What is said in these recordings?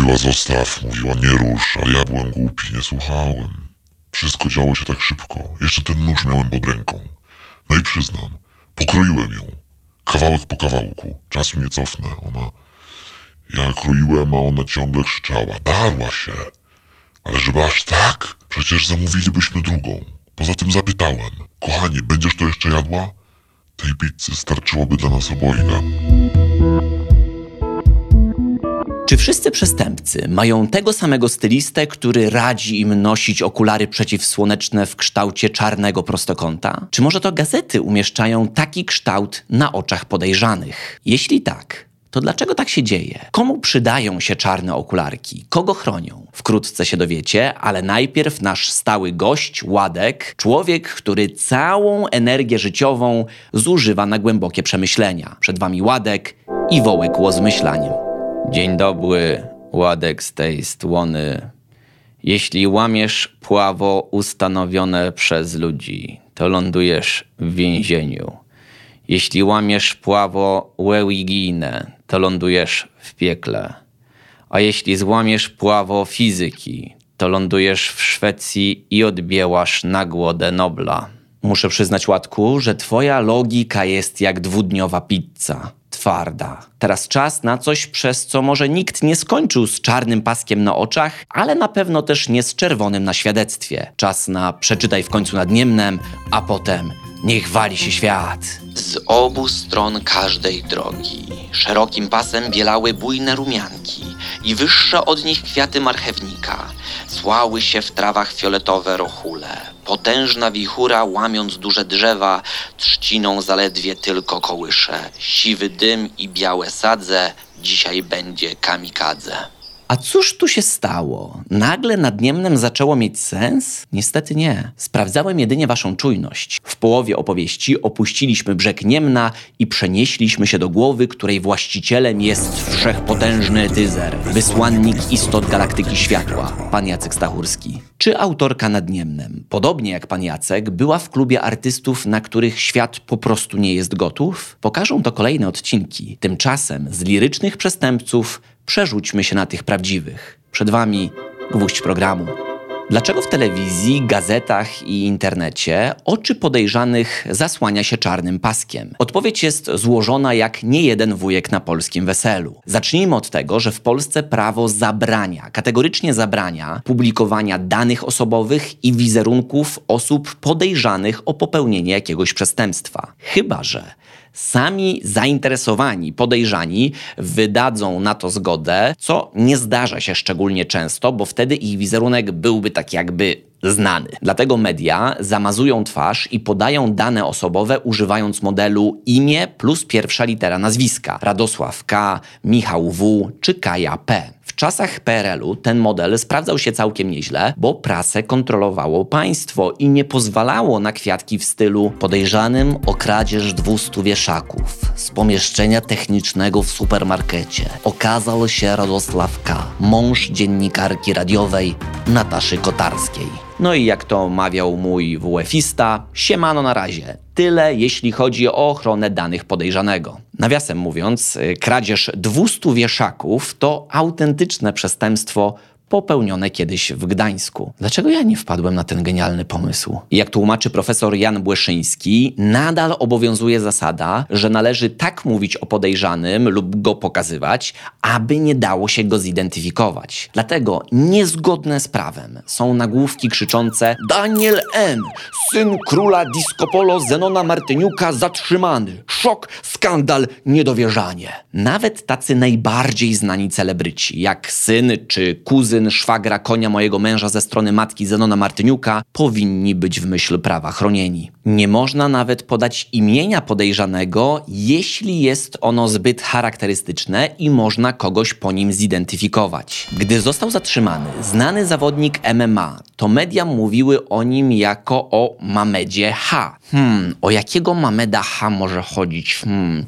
Mówiła zostaw, mówiła nie rusz, ale ja byłem głupi, nie słuchałem. Wszystko działo się tak szybko. Jeszcze ten nóż miałem pod ręką. No i przyznam, pokroiłem ją. Kawałek po kawałku. Czasu nie cofnę. Ona... Ja kroiłem, a ona ciągle krzyczała. Darła się. Ale żeby aż tak? Przecież zamówilibyśmy drugą. Poza tym zapytałem. Kochanie, będziesz to jeszcze jadła? Tej pizzy starczyłoby dla nas obojga. Czy wszyscy przestępcy mają tego samego stylistę, który radzi im nosić okulary przeciwsłoneczne w kształcie czarnego prostokąta? Czy może to gazety umieszczają taki kształt na oczach podejrzanych? Jeśli tak, to dlaczego tak się dzieje? Komu przydają się czarne okularki? Kogo chronią? Wkrótce się dowiecie, ale najpierw nasz stały gość, Ładek, człowiek, który całą energię życiową zużywa na głębokie przemyślenia. Przed wami Ładek i Wołek Łozmyślaniem. Dzień dobry, Ładek z tej strony. Jeśli łamiesz prawo ustanowione przez ludzi, to lądujesz w więzieniu. Jeśli łamiesz prawo religijne, to lądujesz w piekle. A jeśli złamiesz prawo fizyki, to lądujesz w Szwecji i odbierasz nagłodę Nobla. Muszę przyznać, Łatku, że twoja logika jest jak dwudniowa pizza. Twarda. Teraz czas na coś, przez co może nikt nie skończył z czarnym paskiem na oczach, ale na pewno też nie z czerwonym na świadectwie. Czas na przeczytaj w końcu nad Niemnem, a potem niech wali się świat. Z obu stron każdej drogi szerokim pasem bielały bujne rumianki i wyższe od nich kwiaty marchewnika. Słały się w trawach fioletowe rochule. Potężna wichura, łamiąc duże drzewa, trzciną zaledwie tylko kołysze. Siwy dym i białe sadze, dzisiaj będzie kamikadze. A cóż tu się stało? Nagle nad Niemnem zaczęło mieć sens? Niestety nie. Sprawdzałem jedynie waszą czujność. W połowie opowieści opuściliśmy brzeg Niemna i przenieśliśmy się do głowy, której właścicielem jest wszechpotężny Etyzer, wysłannik istot galaktyki światła, pan Jacek Stachurski. Czy autorka nad Niemnem, podobnie jak pan Jacek, była w klubie artystów, na których świat po prostu nie jest gotów? Pokażą to kolejne odcinki. Tymczasem z lirycznych przestępców przerzućmy się na tych prawdziwych. Przed Wami gwóźdź programu. Dlaczego w telewizji, gazetach i internecie oczy podejrzanych zasłania się czarnym paskiem? Odpowiedź jest złożona jak nie jeden wujek na polskim weselu. Zacznijmy od tego, że w Polsce prawo zabrania, kategorycznie zabrania publikowania danych osobowych i wizerunków osób podejrzanych o popełnienie jakiegoś przestępstwa. Chyba, że sami zainteresowani, podejrzani wydadzą na to zgodę, co nie zdarza się szczególnie często, bo wtedy ich wizerunek byłby tak jakby znany. Dlatego media zamazują twarz i podają dane osobowe używając modelu imię plus pierwsza litera nazwiska. Radosław K, Michał W czy Kaja P. W czasach PRL-u ten model sprawdzał się całkiem nieźle, bo prasę kontrolowało państwo i nie pozwalało na kwiatki w stylu podejrzanym o kradzież 200 wieszaków z pomieszczenia technicznego w supermarkecie. Okazał się Radosław K., mąż dziennikarki radiowej Nataszy Kotarskiej. No i jak to mawiał mój WF-ista, siemano na razie. Tyle, jeśli chodzi o ochronę danych podejrzanego. Nawiasem mówiąc, y, kradzież 200 wieszaków to autentyczne przestępstwo popełnione kiedyś w Gdańsku. Dlaczego ja nie wpadłem na ten genialny pomysł? Jak tłumaczy profesor Jan Błeszyński, nadal obowiązuje zasada, że należy tak mówić o podejrzanym lub go pokazywać, aby nie dało się go zidentyfikować. Dlatego niezgodne z prawem są nagłówki krzyczące Daniel N., syn króla disco polo Zenona Martyniuka zatrzymany. Szok, skandal, niedowierzanie. Nawet tacy najbardziej znani celebryci, jak syn czy kuzyn szwagra konia mojego męża ze strony matki Zenona Martyniuka powinni być w myśl prawa chronieni. Nie można nawet podać imienia podejrzanego, jeśli jest ono zbyt charakterystyczne i można kogoś po nim zidentyfikować. Gdy został zatrzymany znany zawodnik MMA to media mówiły o nim jako o Mamedzie H. Hmm, o jakiego Mameda H może chodzić? Hmm,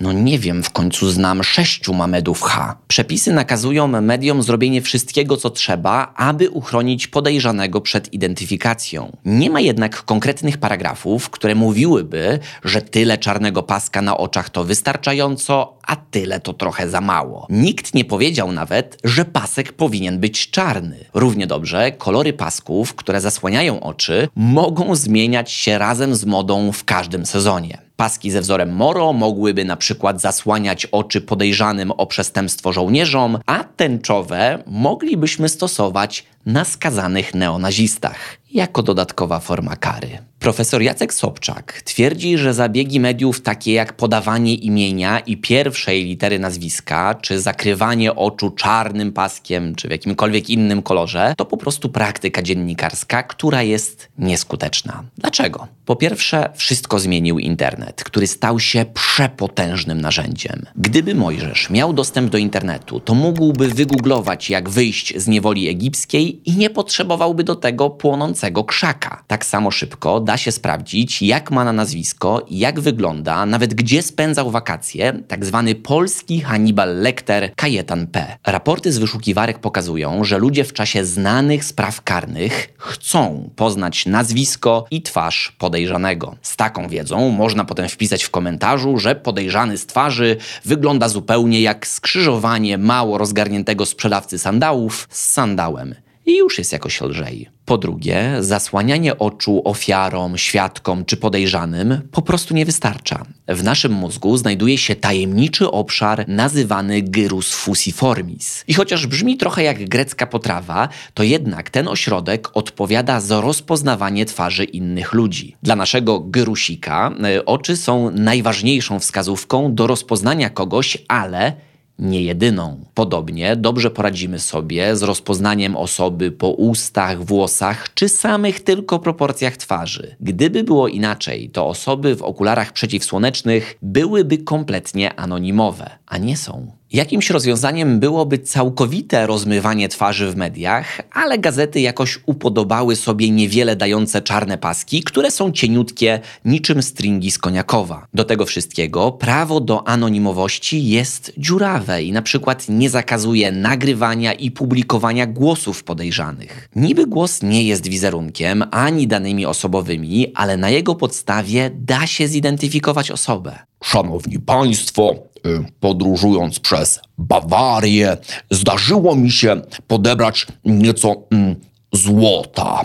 no nie wiem, w końcu znam sześciu Mamedów H. Przepisy nakazują mediom zrobienie wszystkiego, co trzeba, aby uchronić podejrzanego przed identyfikacją. Nie ma jednak konkretnych paragrafów, które mówiłyby, że tyle czarnego paska na oczach to wystarczająco, a tyle to trochę za mało. Nikt nie powiedział nawet, że pasek powinien być czarny. Równie dobrze kolory pasków, które zasłaniają oczy, mogą zmieniać się razem z modą w każdym sezonie. Paski ze wzorem Moro mogłyby na przykład zasłaniać oczy podejrzanym o przestępstwo żołnierzom, a tęczowe moglibyśmy stosować na skazanych neonazistach jako dodatkowa forma kary. Profesor Jacek Sobczak twierdzi, że zabiegi mediów takie jak podawanie imienia i pierwszej litery nazwiska, czy zakrywanie oczu czarnym paskiem, czy w jakimkolwiek innym kolorze, to po prostu praktyka dziennikarska, która jest nieskuteczna. Dlaczego? Po pierwsze, wszystko zmienił internet, który stał się przepotężnym narzędziem. Gdyby Mojżesz miał dostęp do internetu, to mógłby wygooglować, jak wyjść z niewoli egipskiej i nie potrzebowałby do tego płonącego krzaka. Tak samo szybko da się sprawdzić, jak ma na nazwisko, jak wygląda, nawet gdzie spędzał wakacje, tak zwany polski Hannibal Lecter Kajetan P. Raporty z wyszukiwarek pokazują, że ludzie w czasie znanych spraw karnych chcą poznać nazwisko i twarz podejrzanego. Z taką wiedzą można potem wpisać w komentarzu, że podejrzany z twarzy wygląda zupełnie jak skrzyżowanie mało rozgarniętego sprzedawcy sandałów z sandałem i już jest jakoś lżej. Po drugie, zasłanianie oczu ofiarom, świadkom czy podejrzanym po prostu nie wystarcza. W naszym mózgu znajduje się tajemniczy obszar nazywany gyrus fusiformis. I chociaż brzmi trochę jak grecka potrawa, to jednak ten ośrodek odpowiada za rozpoznawanie twarzy innych ludzi. Dla naszego gyrusika y, oczy są najważniejszą wskazówką do rozpoznania kogoś, ale nie jedyną. Podobnie dobrze poradzimy sobie z rozpoznaniem osoby po ustach, włosach czy samych tylko proporcjach twarzy. Gdyby było inaczej, to osoby w okularach przeciwsłonecznych byłyby kompletnie anonimowe, a nie są. Jakimś rozwiązaniem byłoby całkowite rozmywanie twarzy w mediach, ale gazety jakoś upodobały sobie niewiele dające czarne paski, które są cieniutkie niczym stringi z koniakowa. Do tego wszystkiego prawo do anonimowości jest dziurawe i na przykład nie zakazuje nagrywania i publikowania głosów podejrzanych. Niby głos nie jest wizerunkiem ani danymi osobowymi, ale na jego podstawie da się zidentyfikować osobę. Szanowni Państwo, y, podróżując przez Bawarię, zdarzyło mi się podebrać nieco mm, złota.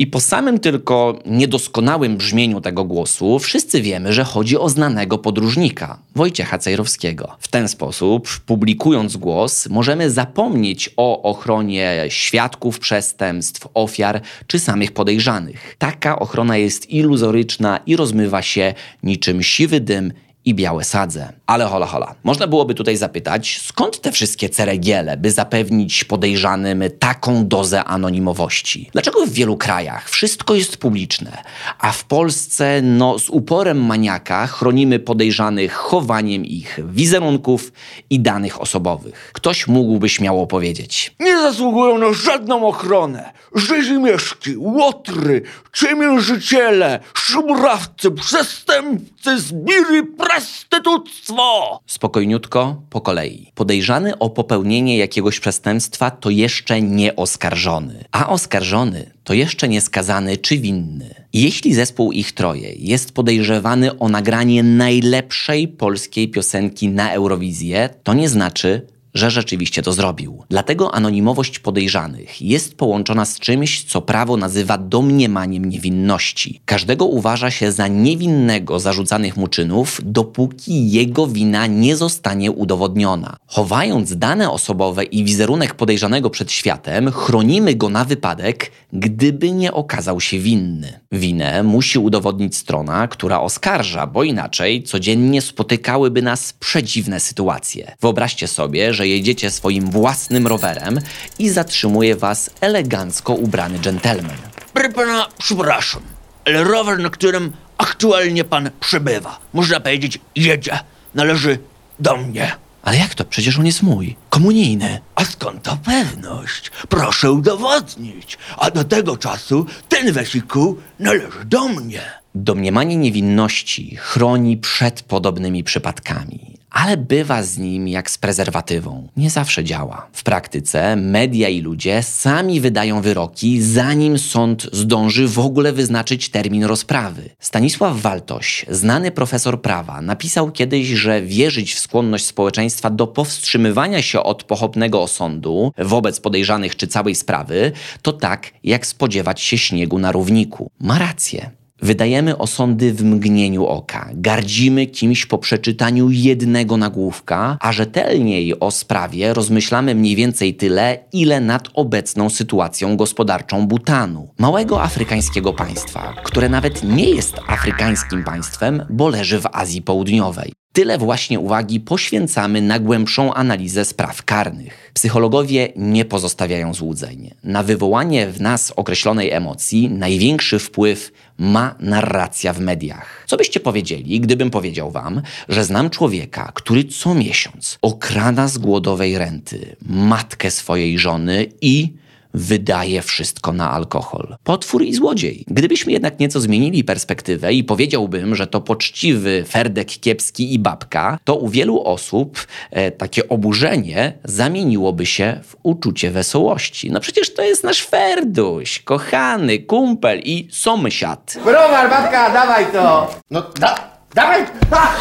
I po samym tylko niedoskonałym brzmieniu tego głosu wszyscy wiemy, że chodzi o znanego podróżnika, Wojciecha Cejrowskiego. W ten sposób, publikując głos, możemy zapomnieć o ochronie świadków przestępstw, ofiar czy samych podejrzanych. Taka ochrona jest iluzoryczna i rozmywa się niczym siwy dym i białe sadze. Ale hola hola. Można byłoby tutaj zapytać, skąd te wszystkie ceregiele, by zapewnić podejrzanym taką dozę anonimowości? Dlaczego w wielu krajach wszystko jest publiczne, a w Polsce no z uporem maniaka chronimy podejrzanych chowaniem ich wizerunków i danych osobowych? Ktoś mógłby śmiało powiedzieć. Nie zasługują na żadną ochronę. Rzezimieszki, łotry, ciemiężyciele, szumrawcy, przestępcy, zbiry, prostytuctwo! Spokojniutko, po kolei. Podejrzany o popełnienie jakiegoś przestępstwa to jeszcze nie oskarżony, a oskarżony to jeszcze nie skazany czy winny. Jeśli zespół ich troje jest podejrzewany o nagranie najlepszej polskiej piosenki na Eurowizję, to nie znaczy, że rzeczywiście to zrobił. Dlatego anonimowość podejrzanych jest połączona z czymś, co prawo nazywa domniemaniem niewinności. Każdego uważa się za niewinnego zarzucanych mu czynów, dopóki jego wina nie zostanie udowodniona. Chowając dane osobowe i wizerunek podejrzanego przed światem, chronimy go na wypadek, gdyby nie okazał się winny. Winę musi udowodnić strona, która oskarża, bo inaczej codziennie spotykałyby nas przedziwne sytuacje. Wyobraźcie sobie, że jedziecie swoim własnym rowerem i zatrzymuje was elegancko ubrany dżentelmen. Proszę pana, przepraszam, ale rower, na którym aktualnie pan przebywa, można powiedzieć, jedzie, należy do mnie. Ale jak to? Przecież on jest mój. Komunijny. A skąd to pewność? Proszę udowodnić. A do tego czasu ten wesikuł należy do mnie. Domniemanie niewinności chroni przed podobnymi przypadkami, ale bywa z nim jak z prezerwatywą. Nie zawsze działa. W praktyce media i ludzie sami wydają wyroki, zanim sąd zdąży w ogóle wyznaczyć termin rozprawy. Stanisław Waltoś, znany profesor prawa, napisał kiedyś, że wierzyć w skłonność społeczeństwa do powstrzymywania się od pochopnego osądu wobec podejrzanych czy całej sprawy, to tak jak spodziewać się śniegu na równiku. Ma rację. Wydajemy osądy w mgnieniu oka, gardzimy kimś po przeczytaniu jednego nagłówka, a rzetelniej o sprawie rozmyślamy mniej więcej tyle, ile nad obecną sytuacją gospodarczą Butanu, małego afrykańskiego państwa, które nawet nie jest afrykańskim państwem, bo leży w Azji Południowej. Tyle właśnie uwagi poświęcamy na głębszą analizę spraw karnych. Psychologowie nie pozostawiają złudzeń. Na wywołanie w nas określonej emocji największy wpływ ma narracja w mediach. Co byście powiedzieli, gdybym powiedział wam, że znam człowieka, który co miesiąc okrada z głodowej renty matkę swojej żony i wydaje wszystko na alkohol. Potwór i złodziej. Gdybyśmy jednak nieco zmienili perspektywę i powiedziałbym, że to poczciwy Ferdek Kiepski i babka, to u wielu osób e, takie oburzenie zamieniłoby się w uczucie wesołości. No przecież to jest nasz Ferduś, kochany kumpel i sąsiad. Browar, babka, dawaj to! No, da, dawaj! Ha!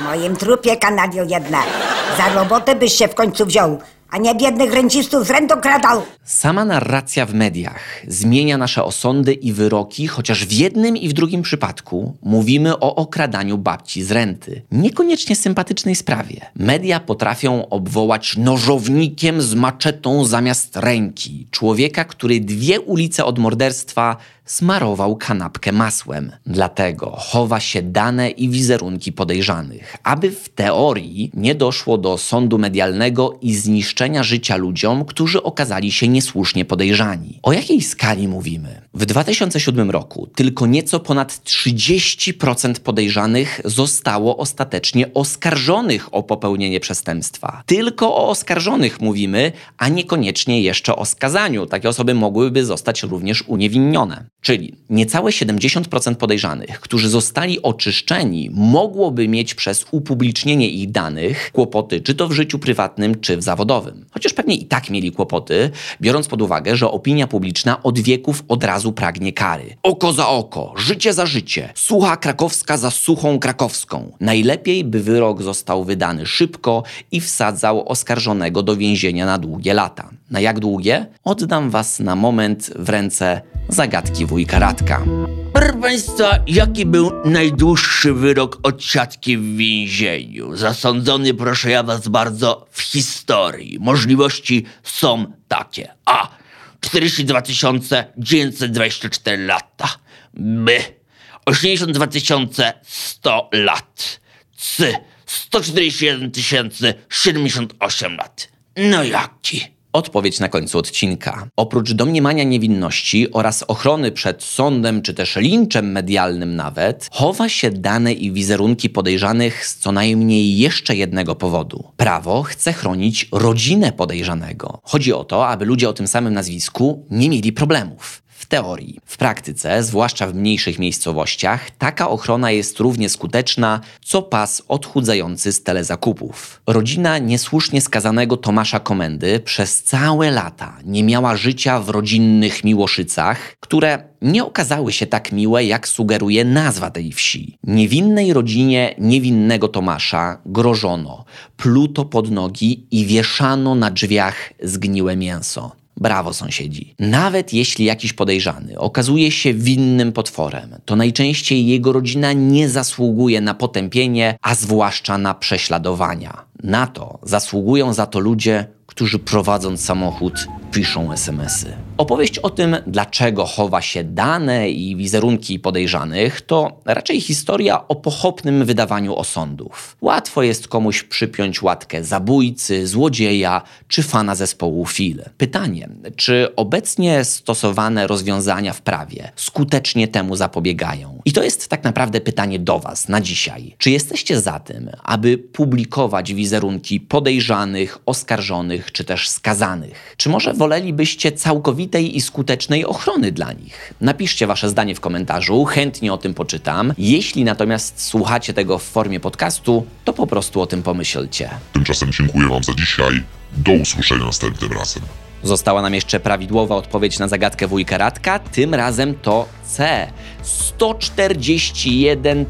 W moim trupie, kanadio jedna. Za robotę byś się w końcu wziął, a nie biednych rencistów z rentą kradał. Sama narracja w mediach zmienia nasze osądy i wyroki, chociaż w jednym i w drugim przypadku mówimy o okradaniu babci z renty. Niekoniecznie sympatycznej sprawie. Media potrafią obwołać nożownikiem z maczetą zamiast ręki człowieka, który dwie ulice od morderstwa smarował kanapkę masłem. Dlatego chowa się dane i wizerunki podejrzanych, aby w teorii nie doszło do sądu medialnego i zniszczenia życia ludziom, którzy okazali się niesłusznie podejrzani. O jakiej skali mówimy? W 2007 roku tylko nieco ponad 30% podejrzanych zostało ostatecznie oskarżonych o popełnienie przestępstwa. Tylko o oskarżonych mówimy, a niekoniecznie jeszcze o skazaniu. Takie osoby mogłyby zostać również uniewinnione. Czyli niecałe 70% podejrzanych, którzy zostali oczyszczeni, mogłoby mieć przez upublicznienie ich danych kłopoty, czy to w życiu prywatnym, czy w zawodowym. Chociaż pewnie i tak mieli kłopoty, biorąc pod uwagę, że opinia publiczna od wieków od razu pragnie kary. Oko za oko, życie za życie, sucha krakowska za suchą krakowską. Najlepiej, by wyrok został wydany szybko i wsadzał oskarżonego do więzienia na długie lata. Na jak długie? Oddam was na moment w ręce zagadki wujka Radka. Proszę Państwa, jaki był najdłuższy wyrok od siatki w więzieniu? Zasądzony, proszę ja Was bardzo, w historii. Możliwości są takie. A. 42 924 lata. B. 82 100 lat. C. 141 078 lat. No jaki? Odpowiedź na końcu odcinka. Oprócz domniemania niewinności oraz ochrony przed sądem czy też linczem medialnym nawet, chowa się dane i wizerunki podejrzanych z co najmniej jeszcze jednego powodu. Prawo chce chronić rodzinę podejrzanego. Chodzi o to, aby ludzie o tym samym nazwisku nie mieli problemów. W teorii. W praktyce, zwłaszcza w mniejszych miejscowościach, taka ochrona jest równie skuteczna, co pas odchudzający z telezakupów. Rodzina niesłusznie skazanego Tomasza Komendy przez całe lata nie miała życia w rodzinnych Miłoszycach, które nie okazały się tak miłe, jak sugeruje nazwa tej wsi. Niewinnej rodzinie niewinnego Tomasza grożono, pluto pod nogi i wieszano na drzwiach zgniłe mięso. Brawo, sąsiedzi. Nawet jeśli jakiś podejrzany okazuje się winnym potworem, to najczęściej jego rodzina nie zasługuje na potępienie, a zwłaszcza na prześladowania. Na to zasługują za to ludzie, którzy prowadząc samochód piszą SMS-y. Opowieść o tym, dlaczego chowa się dane i wizerunki podejrzanych, to raczej historia o pochopnym wydawaniu osądów. Łatwo jest komuś przypiąć łatkę zabójcy, złodzieja czy fana zespołu Fil. Pytanie, czy obecnie stosowane rozwiązania w prawie skutecznie temu zapobiegają? I to jest tak naprawdę pytanie do Was na dzisiaj. Czy jesteście za tym, aby publikować wizerunki wizerunki podejrzanych, oskarżonych czy też skazanych? Czy może wolelibyście całkowitej i skutecznej ochrony dla nich? Napiszcie wasze zdanie w komentarzu, chętnie o tym poczytam. Jeśli natomiast słuchacie tego w formie podcastu, to po prostu o tym pomyślcie. Tymczasem dziękuję wam za dzisiaj. Do usłyszenia następnym razem. Została nam jeszcze prawidłowa odpowiedź na zagadkę wujka Radka, tym razem to C. 141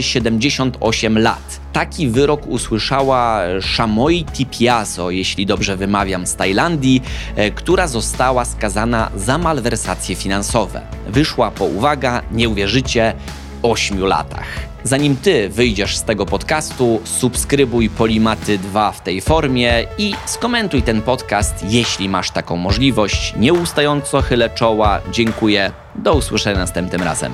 078 lat. Taki wyrok usłyszała Shamoi Tipiazo, jeśli dobrze wymawiam, z Tajlandii, e, która została skazana za malwersacje finansowe. Wyszła po, uwaga, nie uwierzycie, 8 latach. Zanim ty wyjdziesz z tego podcastu, subskrybuj Polimaty 2 w tej formie i skomentuj ten podcast, jeśli masz taką możliwość. Nieustająco chylę czoła. Dziękuję. Do usłyszenia następnym razem.